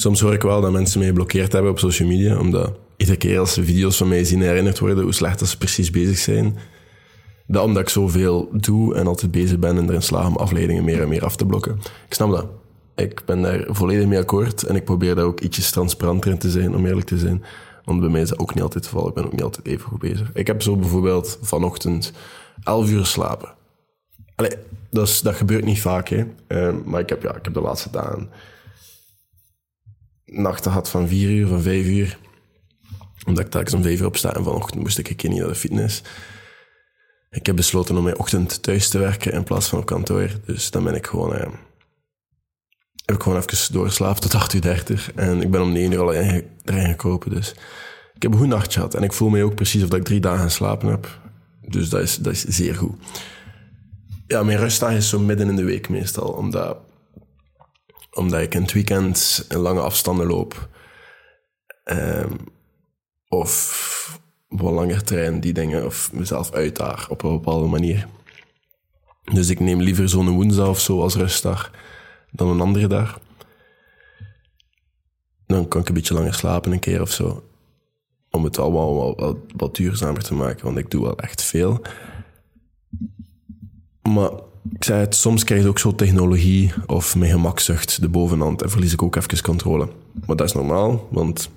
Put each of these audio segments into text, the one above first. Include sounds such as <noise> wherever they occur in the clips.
Soms hoor ik wel dat mensen mij geblokkeerd hebben op social media, omdat iedere keer als ze video's van mij zien herinnerd worden hoe slecht dat ze precies bezig zijn. Dat omdat ik zoveel doe en altijd bezig ben en erin slaag om afleidingen meer en meer af te blokken. Ik snap dat. Ik ben daar volledig mee akkoord en ik probeer daar ook ietsjes transparanter in te zijn, om eerlijk te zijn. Want bij mij is dat ook niet altijd het geval. Ik ben ook niet altijd even goed bezig. Ik heb zo bijvoorbeeld vanochtend 11 uur slapen. Allee, dat, dat gebeurt niet vaak, hè. Uh, maar ik heb, ja, ik heb de laatste dagen nachten gehad van 4 uur, van 5 uur. Omdat ik telkens om 5 uur opsta en vanochtend moest ik een keer niet naar de fitness. Ik heb besloten om mijn ochtend thuis te werken in plaats van op kantoor. Dus dan ben ik gewoon... Uh, heb ik gewoon even doorgeslapen tot 8 uur 30. En ik ben om 9 uur al erin gekropen. Dus ik heb een goed nachtje gehad. En ik voel me ook precies of ik drie dagen geslapen heb. Dus dat is, dat is zeer goed. Ja, mijn rustdag is zo midden in de week meestal. Omdat, omdat ik in het weekend lange afstanden loop. Um, of wat langer train, die dingen. Of mezelf uitdaag op een bepaalde manier. Dus ik neem liever zo'n woensdag of zo als rustdag dan een andere dag. Dan kan ik een beetje langer slapen een keer of zo. Om het allemaal wat, wat, wat duurzamer te maken, want ik doe wel echt veel. Maar ik zei het, soms krijg je ook zo technologie of mijn gemakzucht de bovenhand en verlies ik ook even controle. Maar dat is normaal, want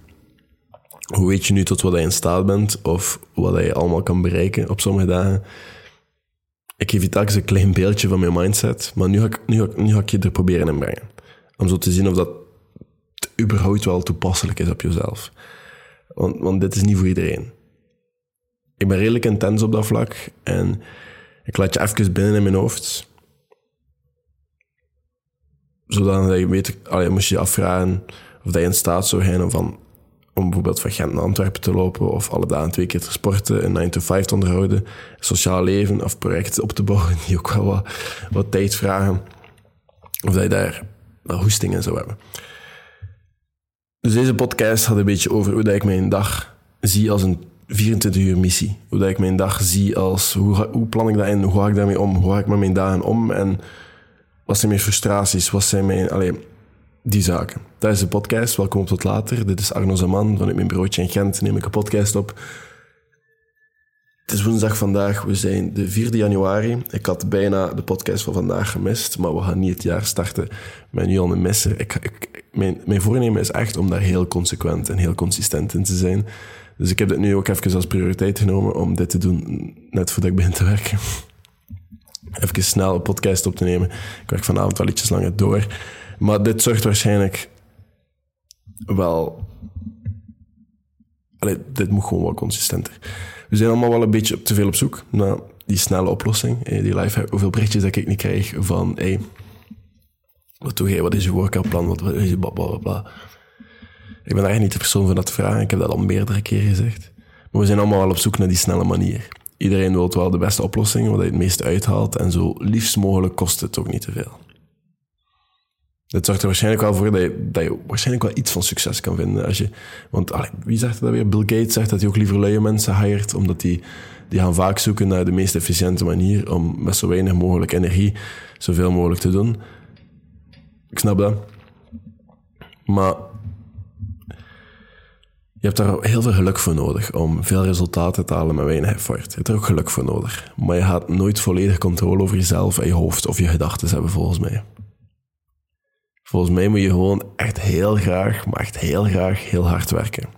hoe weet je nu tot wat je in staat bent of wat je allemaal kan bereiken op sommige dagen? ik geef je telkens een klein beeldje van mijn mindset, maar nu ga ik, nu ga ik, nu ga ik je er proberen in brengen. Om zo te zien of dat überhaupt wel toepasselijk is op jezelf. Want, want dit is niet voor iedereen. Ik ben redelijk intens op dat vlak en ik laat je even binnen in mijn hoofd. Zodat je weet, allee, moest je je afvragen of dat je in staat zou zijn om van om bijvoorbeeld van Gent naar Antwerpen te lopen of alle dagen twee keer te sporten, een 9 to 5 te onderhouden, sociaal leven of projecten op te bouwen die ook wel wat, tijd vragen. Of dat je daar wel hoesting in zou hebben. Dus deze podcast had een beetje over hoe ik mijn dag zie als een 24 uur missie. Hoe dat ik mijn dag zie als, hoe, hoe plan ik dat in, hoe ga ik daarmee om, hoe ga ik met mijn dagen om en wat zijn mijn frustraties, wat zijn mijn... Allee, die zaken. Dat is de podcast. Welkom tot later. Dit is Arno Zaman. Vanuit mijn bureautje in Gent neem ik een podcast op. Het is woensdag vandaag. We zijn de 4 januari. Ik had bijna de podcast van vandaag gemist, maar we gaan niet het jaar starten met nu al. Ik, ik, mijn, mijn voornemen is echt om daar heel consequent en heel consistent in te zijn. Dus ik heb dit nu ook even als prioriteit genomen om dit te doen net voordat ik begin te werken. Even snel een podcast op te nemen. Ik werk vanavond wel ietsjes langer door. Maar dit zorgt waarschijnlijk wel. Allee, dit moet gewoon wel consistenter. We zijn allemaal wel een beetje te veel op zoek naar die snelle oplossing. Die live, hoeveel berichtjes dat ik niet krijg van. Hey, wat doe jij? Wat is je workoutplan? Wat, wat is je bla Ik ben eigenlijk niet de persoon van dat vragen. Ik heb dat al meerdere keren gezegd. Maar we zijn allemaal wel op zoek naar die snelle manier. Iedereen wil wel de beste oplossing, wat hij het meest uithaalt. En zo liefst mogelijk kost het ook niet te veel. Dat zorgt er waarschijnlijk wel voor dat je, dat waarschijnlijk wel iets van succes kan vinden. Als je, want wie zegt dat weer? Bill Gates zegt dat hij ook liever luie mensen hired, omdat die, die gaan vaak zoeken naar de meest efficiënte manier om met zo weinig mogelijk energie zoveel mogelijk te doen. Ik snap dat. Maar je hebt daar heel veel geluk voor nodig om veel resultaten te halen met weinig effort. Je hebt er ook geluk voor nodig. Maar je gaat nooit volledig controle over jezelf en je hoofd of je gedachten hebben, volgens mij. Volgens mij moet je gewoon echt heel graag, maar echt heel graag heel hard werken. En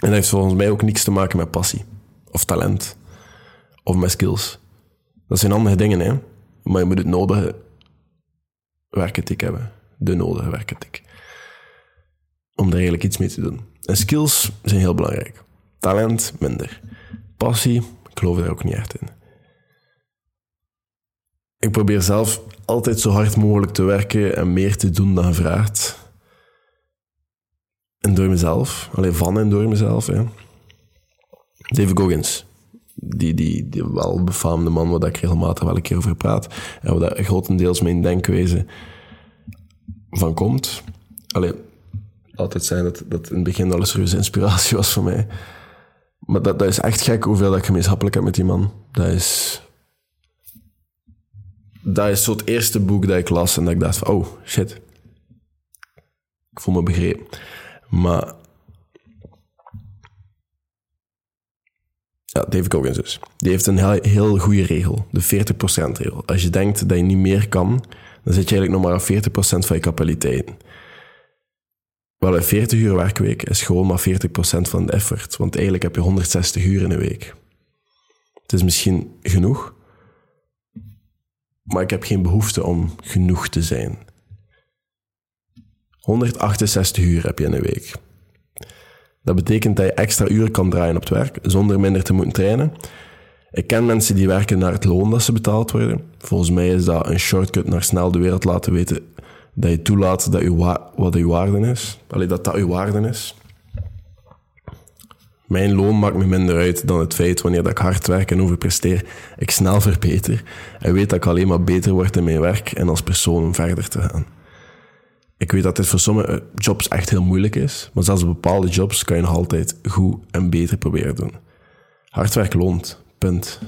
dat heeft volgens mij ook niks te maken met passie. Of talent. Of met skills. Dat zijn andere dingen, hè. Maar je moet het nodige werkethiek hebben. De nodige werkethiek. Om er eigenlijk iets mee te doen. En skills zijn heel belangrijk. Talent minder. Passie, ik geloof daar ook niet echt in. Ik probeer zelf altijd zo hard mogelijk te werken en meer te doen dan gevraagd. En door mezelf, alleen van en door mezelf. Hè. David Goggins, die, die, die wel man waar ik regelmatig wel een keer over praat. En waar grotendeels mijn denkwijze van komt. Alleen, altijd zijn dat dat in het begin al een serieuze inspiratie was voor mij. Maar dat, dat is echt gek hoeveel dat ik gemeenschappelijk heb met die man. Dat is dat is zo het eerste boek dat ik las en dat ik dacht van, oh, shit. Ik voel me begrepen. Maar Ja, David Goggins dus. Die heeft een heel, heel goede regel, de 40% regel. Als je denkt dat je niet meer kan, dan zit je eigenlijk nog maar aan 40% van je capaciteit. Wel, een 40 uur werkweek is gewoon maar 40% van de effort. Want eigenlijk heb je 160 uur in een week. Het is misschien genoeg, maar ik heb geen behoefte om genoeg te zijn. 168 uur heb je in een week. Dat betekent dat je extra uren kan draaien op het werk, zonder minder te moeten trainen. Ik ken mensen die werken naar het loon dat ze betaald worden. Volgens mij is dat een shortcut naar snel de wereld laten weten dat je toelaat dat je wat je waarde is. Alleen dat dat je waarde is. Mijn loon maakt me minder uit dan het feit wanneer ik hard werk en overpresteer, ik snel verbeter en weet dat ik alleen maar beter word in mijn werk en als persoon om verder te gaan. Ik weet dat dit voor sommige jobs echt heel moeilijk is, maar zelfs bepaalde jobs kan je nog altijd goed en beter proberen doen. Hard werk loont, punt.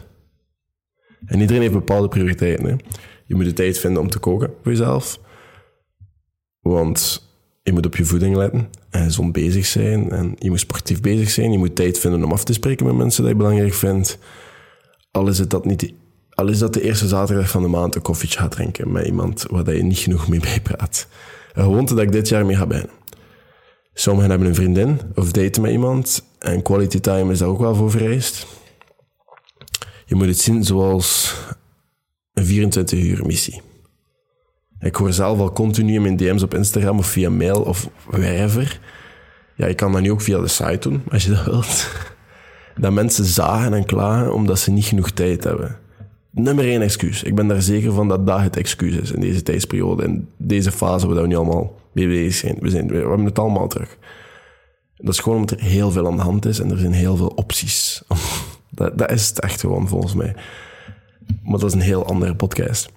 En iedereen heeft bepaalde prioriteiten. Hè? Je moet de tijd vinden om te koken voor jezelf, want je moet op je voeding letten en gezond bezig zijn en je moet sportief bezig zijn. Je moet tijd vinden om af te spreken met mensen die je belangrijk vindt. Al is, het dat, niet, al is dat de eerste zaterdag van de maand een koffietje gaat drinken met iemand waar je niet genoeg mee bijpraat. Een gewoonte dat ik dit jaar mee ga bij. Sommigen hebben een vriendin of daten met iemand en quality time is daar ook wel voor vereist. Je moet het zien zoals een 24 uur missie. Ik hoor zelf al continu in mijn DM's op Instagram of via mail of wherever. Ja, je kan dat nu ook via de site doen, als je dat wilt. <laughs> Dat mensen zagen en klagen omdat ze niet genoeg tijd hebben nummer één excuus. Ik ben daar zeker van dat dat het excuus is in deze tijdsperiode, in deze fase waar we nu allemaal mee bezig zijn. We, zijn, we hebben het allemaal terug. Dat is gewoon omdat er heel veel aan de hand is en er zijn heel veel opties. <laughs> dat, dat is het echt gewoon volgens mij. Maar dat is een heel andere podcast.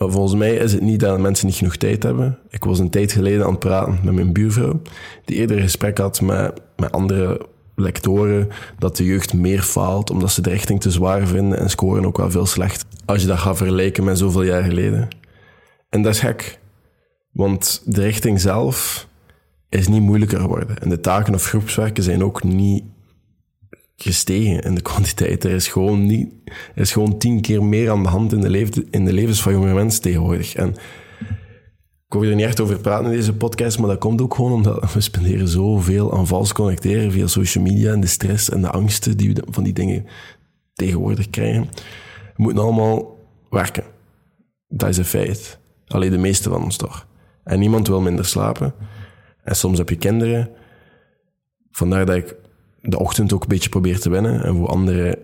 Maar volgens mij is het niet dat mensen niet genoeg tijd hebben. Ik was een tijd geleden aan het praten met mijn buurvrouw, die eerder een gesprek had met, met andere lectoren dat de jeugd meer faalt omdat ze de richting te zwaar vinden en scoren ook wel veel slecht. Als je dat gaat vergelijken met zoveel jaar geleden. En dat is gek, want de richting zelf is niet moeilijker geworden. En de taken of groepswerken zijn ook niet gestegen in de kwantiteit. Er is gewoon, niet, is gewoon tien keer meer aan de hand in de, leven, in de levens van jonge mensen tegenwoordig. En ik hoor er niet echt over praten in deze podcast, maar dat komt ook gewoon omdat <laughs> we spenderen zoveel aan vals connecteren via social media en de stress en de angsten die we van die dingen tegenwoordig krijgen. We moeten allemaal werken. Dat is een feit. Alleen de meeste van ons toch. En niemand wil minder slapen. En soms heb je kinderen. Vandaar dat ik de ochtend ook een beetje probeer te winnen. En voor anderen,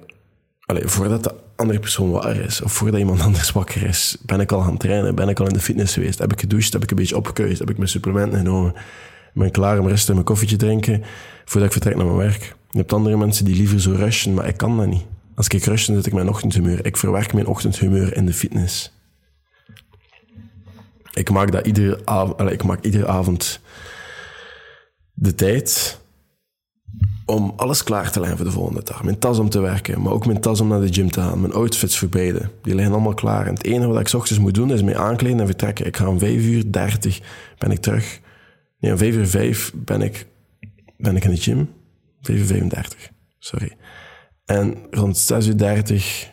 allez, voordat de andere persoon waar is, of voordat iemand <laughs> anders wakker is, ben ik al gaan trainen, ben ik al in de fitness geweest, heb ik gedoucht, heb ik een beetje opgekuist, heb ik mijn supplementen genomen, ben klaar om rustig mijn koffietje drinken voordat ik vertrek naar mijn werk. Je hebt andere mensen die liever zo rushen, maar ik kan dat niet. Als ik rush, dan zit ik mijn ochtendhumeur. Ik verwerk mijn ochtendhumeur in de fitness. Ik maak dat iedere avond, ik maak iedere avond de tijd om alles klaar te leggen voor de volgende dag. Mijn tas om te werken, maar ook mijn tas om naar de gym te gaan. Mijn outfits voor beide. Die liggen allemaal klaar. En het enige wat ik ochtends moet doen, is mij aankleden en vertrekken. Ik ga om 5 uur 30 ben ik terug. Nee, om 5 uur 5 ben ik, ben ik in de gym. 5 uur 35, sorry. En rond 6 uur 30,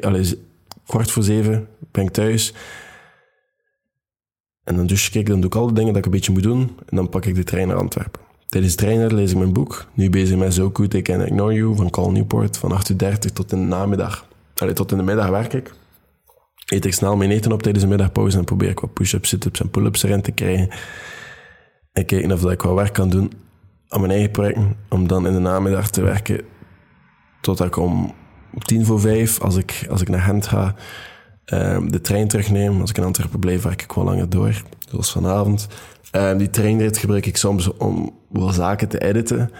allez, kwart voor 7, ben ik thuis. En dan douche ik, dan doe ik al de dingen dat ik een beetje moet doen. En dan pak ik de trein naar Antwerpen. Tijdens trainer lees ik mijn boek. Nu bezig met So Good I Can Ignore You van Cal Newport. Van 8 uur 30 tot in de namiddag. Allee, tot in de middag werk ik. Eet ik snel mijn eten op tijdens de middagpauze en probeer ik wat push-ups, sit-ups en pull-ups erin te krijgen. En kijken of ik wat werk kan doen aan mijn eigen projecten. Om dan in de namiddag te werken totdat ik om tien voor vijf, als ik, als ik naar Gent ga, ehm, de trein terugneem. Als ik in Antwerpen blijf, werk ik wel langer door. Zoals vanavond. Uh, die treinrit gebruik ik soms om wel zaken te editen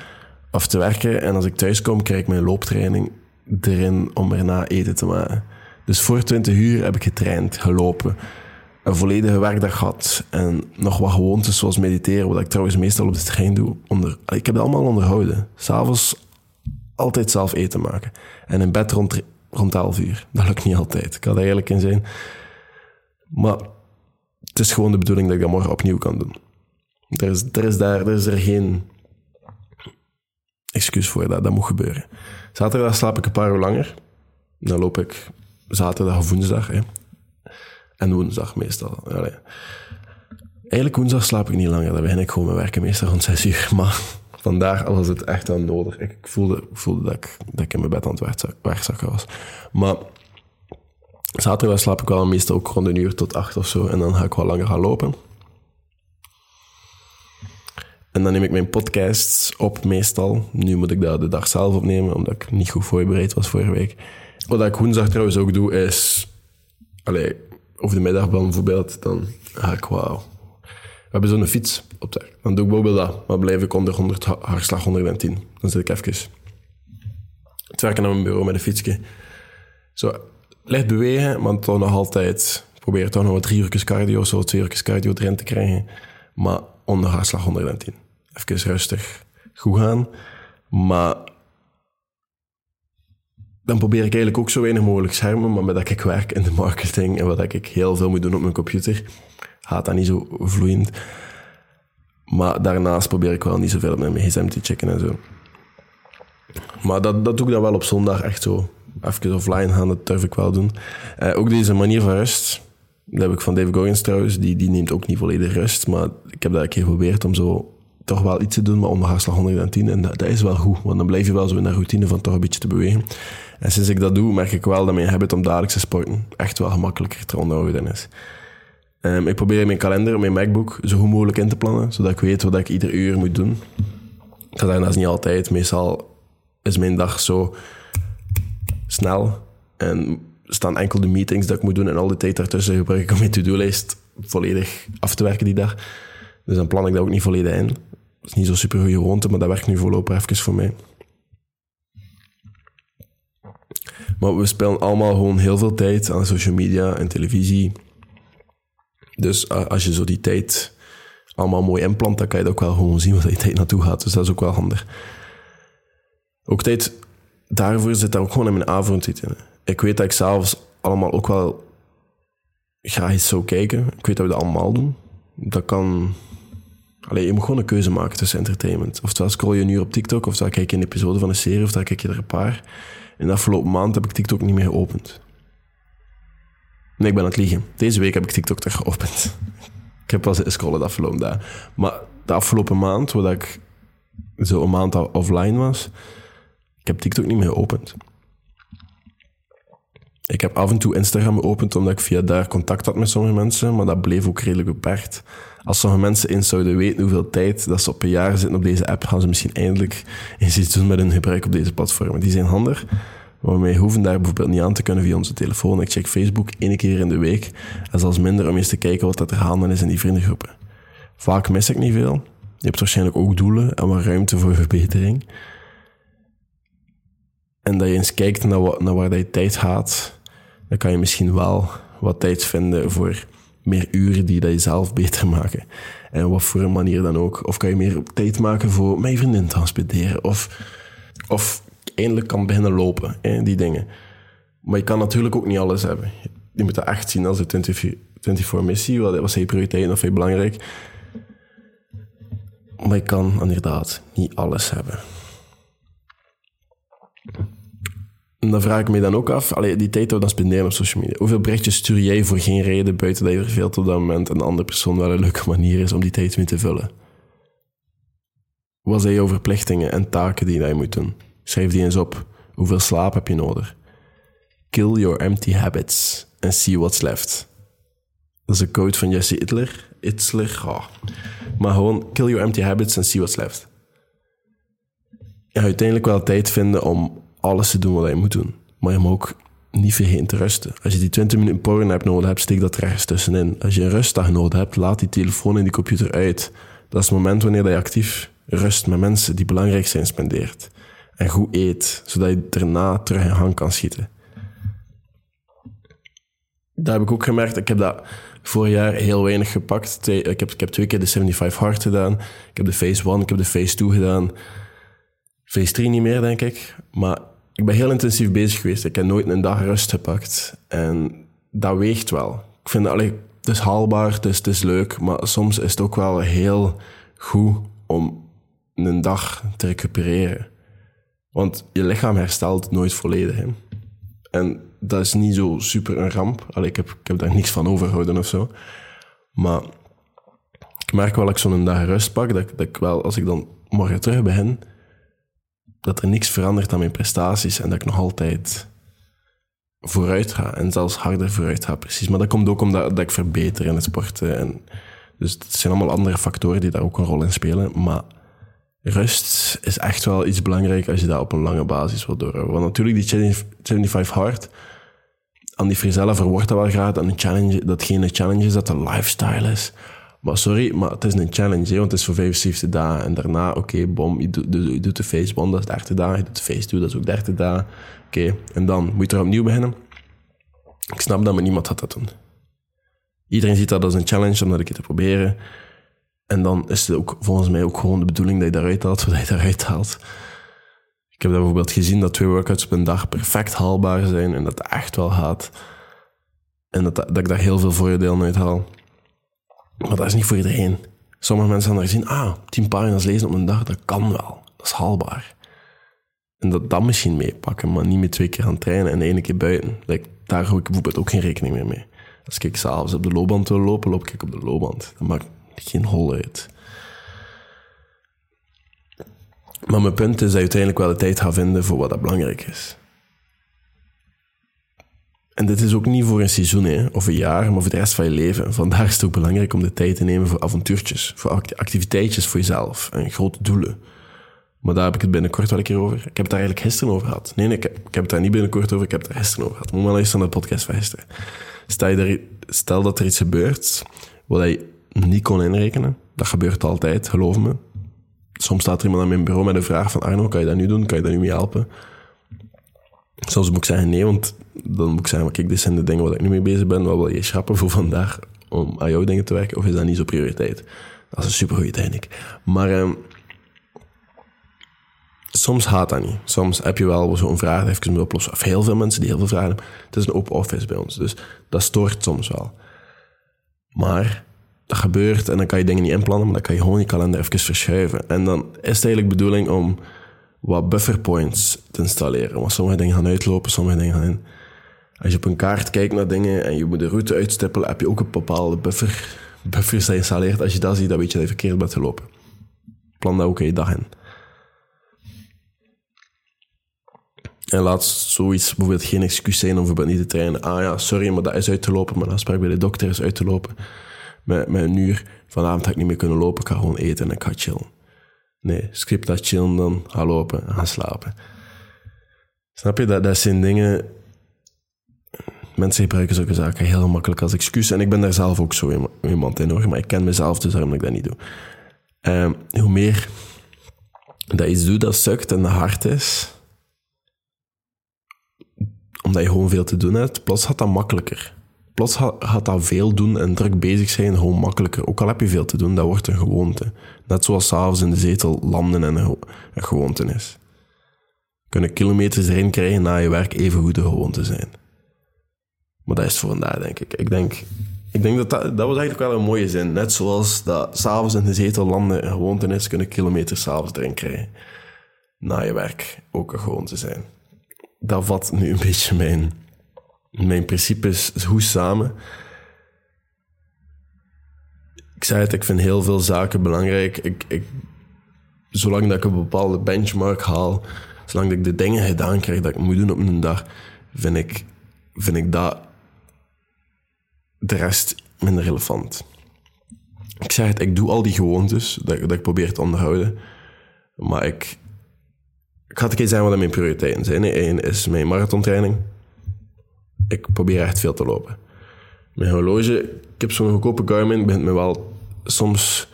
of te werken. En als ik thuis kom, krijg ik mijn looptraining erin om erna eten te maken. Dus voor 20 uur heb ik getraind, gelopen, een volledige werkdag gehad en nog wat gewoontes zoals mediteren, wat ik trouwens meestal op de trein doe. Onder, ik heb het allemaal onderhouden. S'avonds altijd zelf eten maken. En in bed rond, rond 11 uur. Dat lukt niet altijd. Ik had er eerlijk in zijn. Maar het is gewoon de bedoeling dat ik dat morgen opnieuw kan doen. Er is, er daar, er is er geen excuus voor dat dat moet gebeuren. Zaterdag slaap ik een paar uur langer. Dan loop ik zaterdag of woensdag. Hè. En woensdag meestal. Eigenlijk woensdag slaap ik niet langer. Dan begin ik gewoon met werken, meestal rond 6 uur. <laughs> Maar vandaag was het echt wel nodig. Ik voelde, voelde dat, ik, dat ik in mijn bed aan het wegzakken was. Maar zaterdag slaap ik wel meestal ook rond een uur tot acht of zo. En dan ga ik wel langer gaan lopen. En dan neem ik mijn podcasts op, meestal. Nu moet ik dat de dag zelf opnemen, omdat ik niet goed voorbereid was vorige week. Wat ik woensdag trouwens ook doe, is... Allee, over de middag bijvoorbeeld, dan ga ik wauw. We hebben zo'n fiets op de Dan doe ik bijvoorbeeld dat, maar blijf ik onder 100, hartslag 110. Dan zit ik even het werken naar mijn bureau met een fietsje. Zo, licht bewegen, maar toch nog altijd... Probeer toch nog wat drie uur cardio, zo twee uur cardio erin te krijgen. Maar onder hartslag 110 even rustig goed gaan. Maar dan probeer ik eigenlijk ook zo weinig mogelijk schermen, maar met dat ik werk in de marketing en wat ik heel veel moet doen op mijn computer, gaat dat niet zo vloeiend. Maar daarnaast probeer ik wel niet zoveel op mijn gsm te checken en zo. Maar dat, dat doe ik dan wel op zondag echt zo. Even offline gaan, dat durf ik wel doen. Uh, ook deze manier van rust, dat heb ik van Dave Goggins trouwens, die, die neemt ook niet volledig rust, maar ik heb dat een keer geprobeerd om zo toch wel iets te doen, maar onder hartslag 110. En dat, is wel goed, want dan blijf je wel zo in de routine van toch een beetje te bewegen. En sinds ik dat doe, merk ik wel dat mijn habit om dagelijks te sporten echt wel gemakkelijker te onderhouden is. Um, ik probeer mijn kalender, mijn MacBook, zo goed mogelijk in te plannen, zodat ik weet wat ik ieder uur moet doen. Dat is niet altijd. Meestal is mijn dag zo snel en staan enkel de meetings dat ik moet doen en al die tijd daartussen gebruik ik om mijn to-do-lijst volledig af te werken die dag. Dus dan plan ik dat ook niet volledig in. Dat is niet zo super goede gewoonte, maar dat werkt nu voorlopig even voor mij. Maar we spelen allemaal gewoon heel veel tijd aan social media en televisie. Dus als je zo die tijd allemaal mooi inplant, dan kan je ook wel gewoon zien waar die tijd naartoe gaat. Dus dat is ook wel handig. Ook tijd daarvoor zit daar ook gewoon in mijn avond in. Ik weet dat ik s'avonds allemaal ook wel graag eens zou kijken. Ik weet dat we dat allemaal doen. Dat kan Allee, je moet gewoon een keuze maken tussen entertainment. Oftewel scroll je uur op TikTok, oftewel kijk je een episode van een serie, oftewel kijk je er een paar. In de afgelopen maand heb ik TikTok niet meer geopend. Nee, ik ben aan het liegen. Deze week heb ik TikTok <laughs> terug geopend. ik heb zitten scrollen de afgelopen dagen. Maar de afgelopen maand, waar ik zo een maand offline was, ik heb TikTok niet meer geopend. Ik heb af en toe Instagram geopend omdat ik via daar contact had met sommige mensen, maar dat bleef ook redelijk beperkt. Als sommige mensen eens zouden weten hoeveel tijd dat ze op een jaar zitten op deze app, gaan ze misschien eindelijk eens iets doen met hun gebruik op deze platformen. Die zijn handig, maar wij hoeven daar bijvoorbeeld niet aan te kunnen via onze telefoon. Ik check Facebook één keer in de week en zelfs minder om eens te kijken wat er gaande is in die vriendengroepen. Vaak mis ik niet veel. Je hebt waarschijnlijk ook doelen en wat ruimte voor verbetering. En dat je eens kijkt naar, wat, naar waar dat je tijd gaat, dan kan je misschien wel wat tijd vinden voor meer uren die dat je zelf beter maken. En wat voor een manier dan ook. Of kan je meer tijd maken voor mijn vriendin te. Of, of eindelijk kan beginnen lopen, hè, die dingen. Maar je kan natuurlijk ook niet alles hebben. Je moet dat echt zien als een 24-missie. Wat was je prioriteit of je belangrijk? Maar je kan inderdaad niet alles hebben. En dan vraag ik me dan ook af, allee, die tijd dat we dan spenderen op social media, hoeveel berichtjes stuur jij voor geen reden buiten dat je veel op dat moment een andere persoon wel een leuke manier is om die tijd mee te vullen? Wat zijn jouw verplichtingen en taken die je moet doen? Schrijf die eens op. Hoeveel slaap heb je nodig? Kill your empty habits and see what's left. Dat is een quote van Jesse Hitler. Hitler, oh. Maar gewoon, kill your empty habits and see what's left. Je gaat uiteindelijk wel tijd vinden om alles te doen wat je moet doen. Maar je mag ook niet vergeten te rusten. Als je die 20 minuten porn hebt nodig hebt, steek dat er ergens tussenin. Als je een rustdag nodig hebt, laat die telefoon en die computer uit. Dat is het moment wanneer je actief rust met mensen die belangrijk zijn spendeert. En goed eet, zodat je daarna terug in gang kan schieten. Dat heb ik ook gemerkt. Ik heb dat vorig jaar heel weinig gepakt. Ik heb, ik heb twee keer de 75 hard gedaan. Ik heb de Phase 1, ik heb de Phase 2 gedaan. Phase 3 niet meer, denk ik. Maar ik ben heel intensief bezig geweest. Ik heb nooit een dag rust gepakt. En dat weegt wel. Ik vind, allee, het is haalbaar, het is, leuk, maar soms is het ook wel heel goed om een dag te recupereren. Want je lichaam herstelt nooit volledig. Hè. En dat is niet zo super een ramp. Allee, ik, heb, ik heb daar niks van overgehouden of zo. Maar ik merk wel dat ik zo'n dag rust pak, dat, dat ik wel, als ik dan morgen terug begin, dat er niks verandert aan mijn prestaties en dat ik nog altijd vooruit ga. En zelfs harder vooruit ga, precies. Maar dat komt ook omdat dat ik verbeter in het sporten. En dus het zijn allemaal andere factoren die daar ook een rol in spelen. Maar rust is echt wel iets belangrijk als je dat op een lange basis wilt doorhouden. Want natuurlijk, die 75 hard, aan die verwoordt dat wel graag dat, een challenge, dat geen challenge is, dat een lifestyle is. Maar sorry, maar het is een challenge, want het is voor 75 dagen. En daarna, oké, bom, je, doet, de facebond, dat is 30 dagen. Je doet de face toe, dat is ook 30 dagen. Oké, en dan moet je er opnieuw beginnen. Ik snap dat, maar niemand had dat doen. Iedereen ziet dat als een challenge om dat een keer te proberen. En dan is het ook volgens mij ook gewoon de bedoeling dat je daaruit haalt, wat je daaruit haalt. Ik heb bijvoorbeeld gezien dat twee workouts op een dag perfect haalbaar zijn en dat het echt wel gaat. En dat, dat ik daar heel veel voordelen uit haal. Maar dat is niet voor iedereen. Sommige mensen hebben gezien, ah, tien pagina's lezen op een dag, dat kan wel. Dat is haalbaar. En dat dan misschien meepakken, maar niet met twee keer gaan trainen en de ene keer buiten. daar hou ik bijvoorbeeld ook geen rekening meer mee. Als ik s'avonds op de loopband wil lopen, loop ik op de loopband. Dat maakt geen hol uit. Maar mijn punt is dat je uiteindelijk wel de tijd gaat vinden voor wat dat belangrijk is. En dit is ook niet voor een seizoen hè, of een jaar, maar voor de rest van je leven. Vandaar is het ook belangrijk om de tijd te nemen voor avontuurtjes, voor activiteitjes voor jezelf en grote doelen. Maar daar heb ik het binnenkort wel een keer over. Ik heb het daar eigenlijk gisteren over gehad. Nee, nee ik, heb, het daar niet binnenkort over, ik heb het daar gisteren over gehad. Moet maar luisteren naar de podcast van. Stel, je stel dat er iets gebeurt wat je niet kon inrekenen. Dat gebeurt altijd, geloof me. Soms staat er iemand aan mijn bureau met een vraag van Arno, kan je dat nu doen? Kan je daar nu mee helpen? Soms moet ik zeggen nee, want dan moet ik zeggen, kijk, dit zijn de dingen waar ik nu mee bezig ben. Wat wil je schrappen voor vandaag om aan jouw dingen te werken? Of is dat niet zo prioriteit? Dat is een supergoeie techniek. Maar eh, soms gaat dat niet. Soms heb je wel zo'n vraag, even moeten oplossen. Of heel veel mensen die heel veel vragen hebben. Het is een open office bij ons, dus dat stoort soms wel. Maar dat gebeurt en dan kan je dingen niet inplannen, maar dan kan je gewoon je kalender even verschuiven. En dan is het eigenlijk bedoeling om wat buffer points te installeren. Want sommige dingen gaan uitlopen, sommige dingen gaan in. Als je op een kaart kijkt naar dingen en je moet de route uitstippelen, heb je ook een bepaalde buffer, buffers geïnstalleerd. Als je dat ziet, dan weet je dat je verkeerd bent te lopen. Plan daar ook je dag in. En laat zoiets bijvoorbeeld geen excuus zijn om bijvoorbeeld niet te trainen. Ah ja, sorry, maar dat is uit te lopen. Mijn afspraak bij de dokter is uit te lopen. Met, met een uur. Vanavond ga ik niet meer kunnen lopen. Ik ga gewoon eten en ik ga chillen. Nee, skip dat chillen dan. Ga lopen en ga slapen. Snap je? Dat, dat zijn dingen... Mensen gebruiken zulke zaken heel makkelijk als excuus. En ik ben daar zelf ook zo iemand in hoor. Maar ik ken mezelf, dus daarom dat ik dat niet doe. Um, hoe meer dat iets doet dat sukt en dat hard is omdat je gewoon veel te doen hebt. Plots gaat dat makkelijker. Plots gaat dat veel doen en druk bezig zijn gewoon makkelijker. Ook al heb je veel te doen, dat wordt een gewoonte. Net zoals s'avonds in de zetel landen en een, gewoonte is. Kunnen kilometers erin krijgen na je werk even goed een gewoonte zijn. Maar dat is voor vandaag, denk ik. Ik denk, ik denk dat, dat dat was eigenlijk wel een mooie zin. Net zoals dat s'avonds in de zetel landen een gewoonte is, kunnen kilometers s'avonds erin krijgen. Na je werk ook een gewoonte zijn dat vat nu een beetje mijn, mijn principes hoe samen. Ik zei het, ik vind heel veel zaken belangrijk. Ik, ik, zolang dat ik een bepaalde benchmark haal, zolang dat ik de dingen gedaan krijg dat ik moet doen op een dag, vind ik, vind ik dat de rest minder relevant. Ik zeg het, ik doe al die gewoontes dat, dat ik probeer te onderhouden, maar ik, ik ga het een zeggen wat mijn prioriteiten zijn. Eén is mijn marathontraining. Ik probeer echt veel te lopen. Mijn horloge, ik heb zo'n goedkope Garmin, begint me wel soms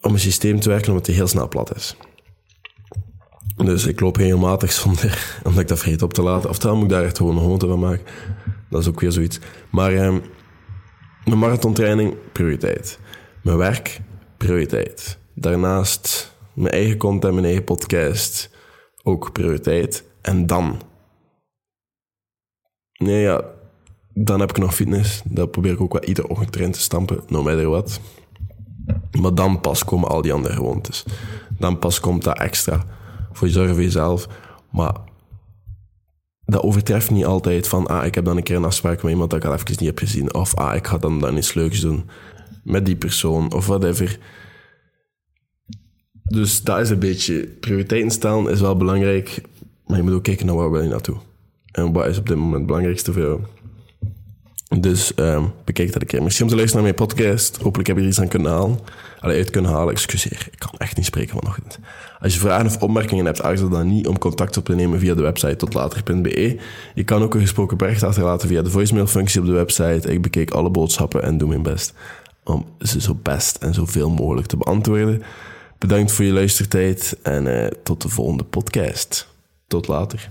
om een systeem te werken omdat die heel snel plat is. Dus ik loop regelmatig zonder, <laughs> omdat ik dat vergeet op te laten. Oftewel moet ik daar echt gewoon een gewoonte van maken. Dat is ook weer zoiets. Maar eh, mijn marathontraining, prioriteit. Mijn werk, prioriteit. Daarnaast mijn eigen content, mijn eigen podcast ook prioriteit. En dan. Nee, ja. Dan heb ik nog fitness. Dat probeer ik ook wel iedere ochtend erin te stampen, no matter what. Maar dan pas komen al die andere gewoontes. Dan pas komt dat extra. Voor je zorgen voor jezelf. Maar dat overtreft niet altijd van, ah, ik heb dan een keer een afspraak met iemand dat ik al even niet heb gezien. Of, ah, ik ga dan, dan iets leuks doen met die persoon. Of whatever. Dus dat is een beetje... Prioriteiten stellen is wel belangrijk. Maar je moet ook kijken naar waar wil je naartoe. En wat is op dit moment het belangrijkste voor jou. Dus um, bekijk dat een keer. Misschien om te luisteren naar mijn podcast. Hopelijk heb je er iets aan kunnen halen. Allee, uit kunnen halen. Excuseer, ik kan echt niet spreken vanochtend. Als je vragen of opmerkingen hebt, aarzel dan niet om contact op te nemen via de website totlater.be. Je kan ook een gesproken bericht achterlaten via de voicemail-functie op de website. Ik bekeek alle boodschappen en doe mijn best om ze zo best en zoveel mogelijk te beantwoorden. Bedankt voor je luistertijd en uh, tot de volgende podcast. Tot later.